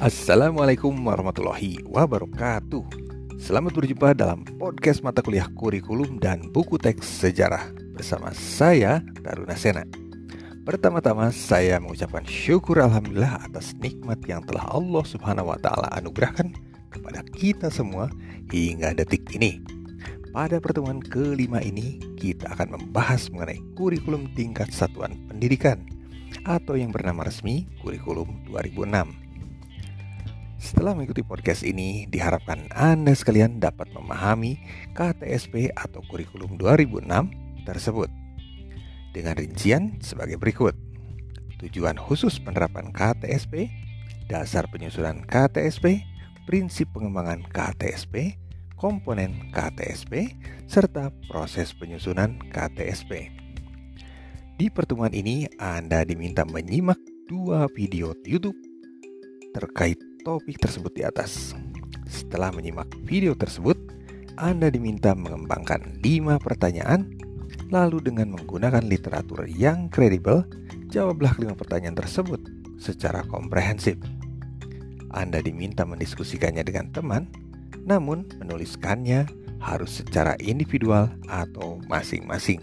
Assalamualaikum warahmatullahi wabarakatuh. Selamat berjumpa dalam podcast mata kuliah kurikulum dan buku teks sejarah Bersama saya, Taruna Sena. Pertama-tama saya mengucapkan syukur Alhamdulillah atas nikmat yang telah Allah subhanahu wa ta'ala anugerahkan kepada kita semua hingga detik ini. Pada pertemuan kelima ini, kita akan membahas mengenai kurikulum tingkat satuan pendidikan atau yang bernama resmi Kurikulum 2006. Setelah mengikuti podcast ini, diharapkan Anda sekalian dapat memahami KTSP atau Kurikulum 2006 tersebut. Dengan rincian sebagai berikut. Tujuan khusus penerapan KTSP, dasar penyusunan KTSP, prinsip pengembangan KTSP, komponen KTSP, serta proses penyusunan KTSP. Di pertemuan ini, Anda diminta menyimak dua video YouTube terkait topik tersebut di atas. Setelah menyimak video tersebut, Anda diminta mengembangkan 5 pertanyaan, lalu dengan menggunakan literatur yang kredibel, jawablah kelima pertanyaan tersebut secara komprehensif. Anda diminta mendiskusikannya dengan teman, namun menuliskannya harus secara individual atau masing-masing.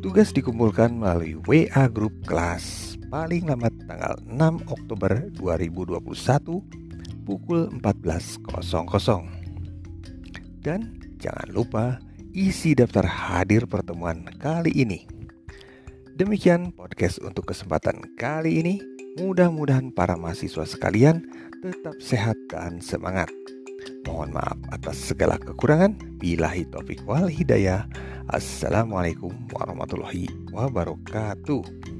Tugas dikumpulkan melalui WA grup kelas paling lambat tanggal 6 Oktober 2021 pukul 14.00. Dan jangan lupa isi daftar hadir pertemuan kali ini. Demikian podcast untuk kesempatan kali ini. Mudah-mudahan para mahasiswa sekalian tetap sehat dan semangat. Mohon maaf atas segala kekurangan. Bilahi taufik wal hidayah. Assalamualaikum warahmatullahi wabarakatuh.